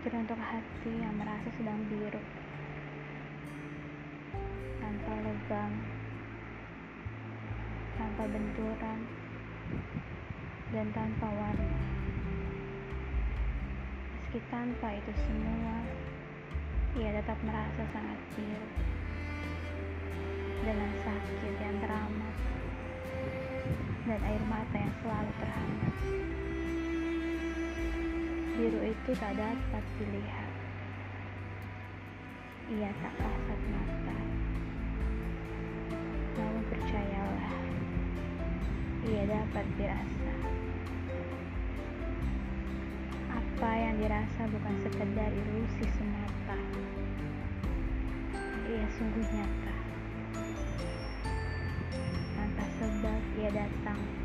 Teruntuk hati yang merasa sedang biru. Tanpa lebam Tanpa benturan. Dan tanpa warna. Meski tanpa itu semua Ia tetap merasa sangat biru. Dengan sakit yang teramat. Dan air mata yang selalu terhambat Biru itu tak dapat dilihat. Ia tak kasat mata. Namun percayalah, ia dapat dirasa. Apa yang dirasa bukan sekedar ilusi semata. Ia sungguh nyata. Tanpa sebab ia datang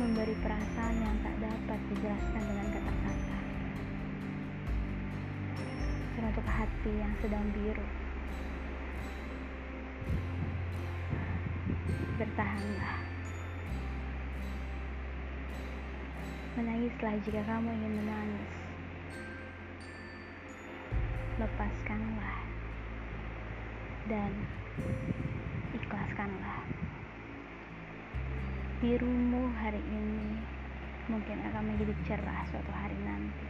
memberi perasaan yang tak dapat dijelaskan dengan kata-kata. Teruntuk hati yang sedang biru. Bertahanlah. Menangislah jika kamu ingin menangis. Lepaskanlah. Dan ikhlaskanlah birumu hari ini mungkin akan menjadi cerah suatu hari nanti.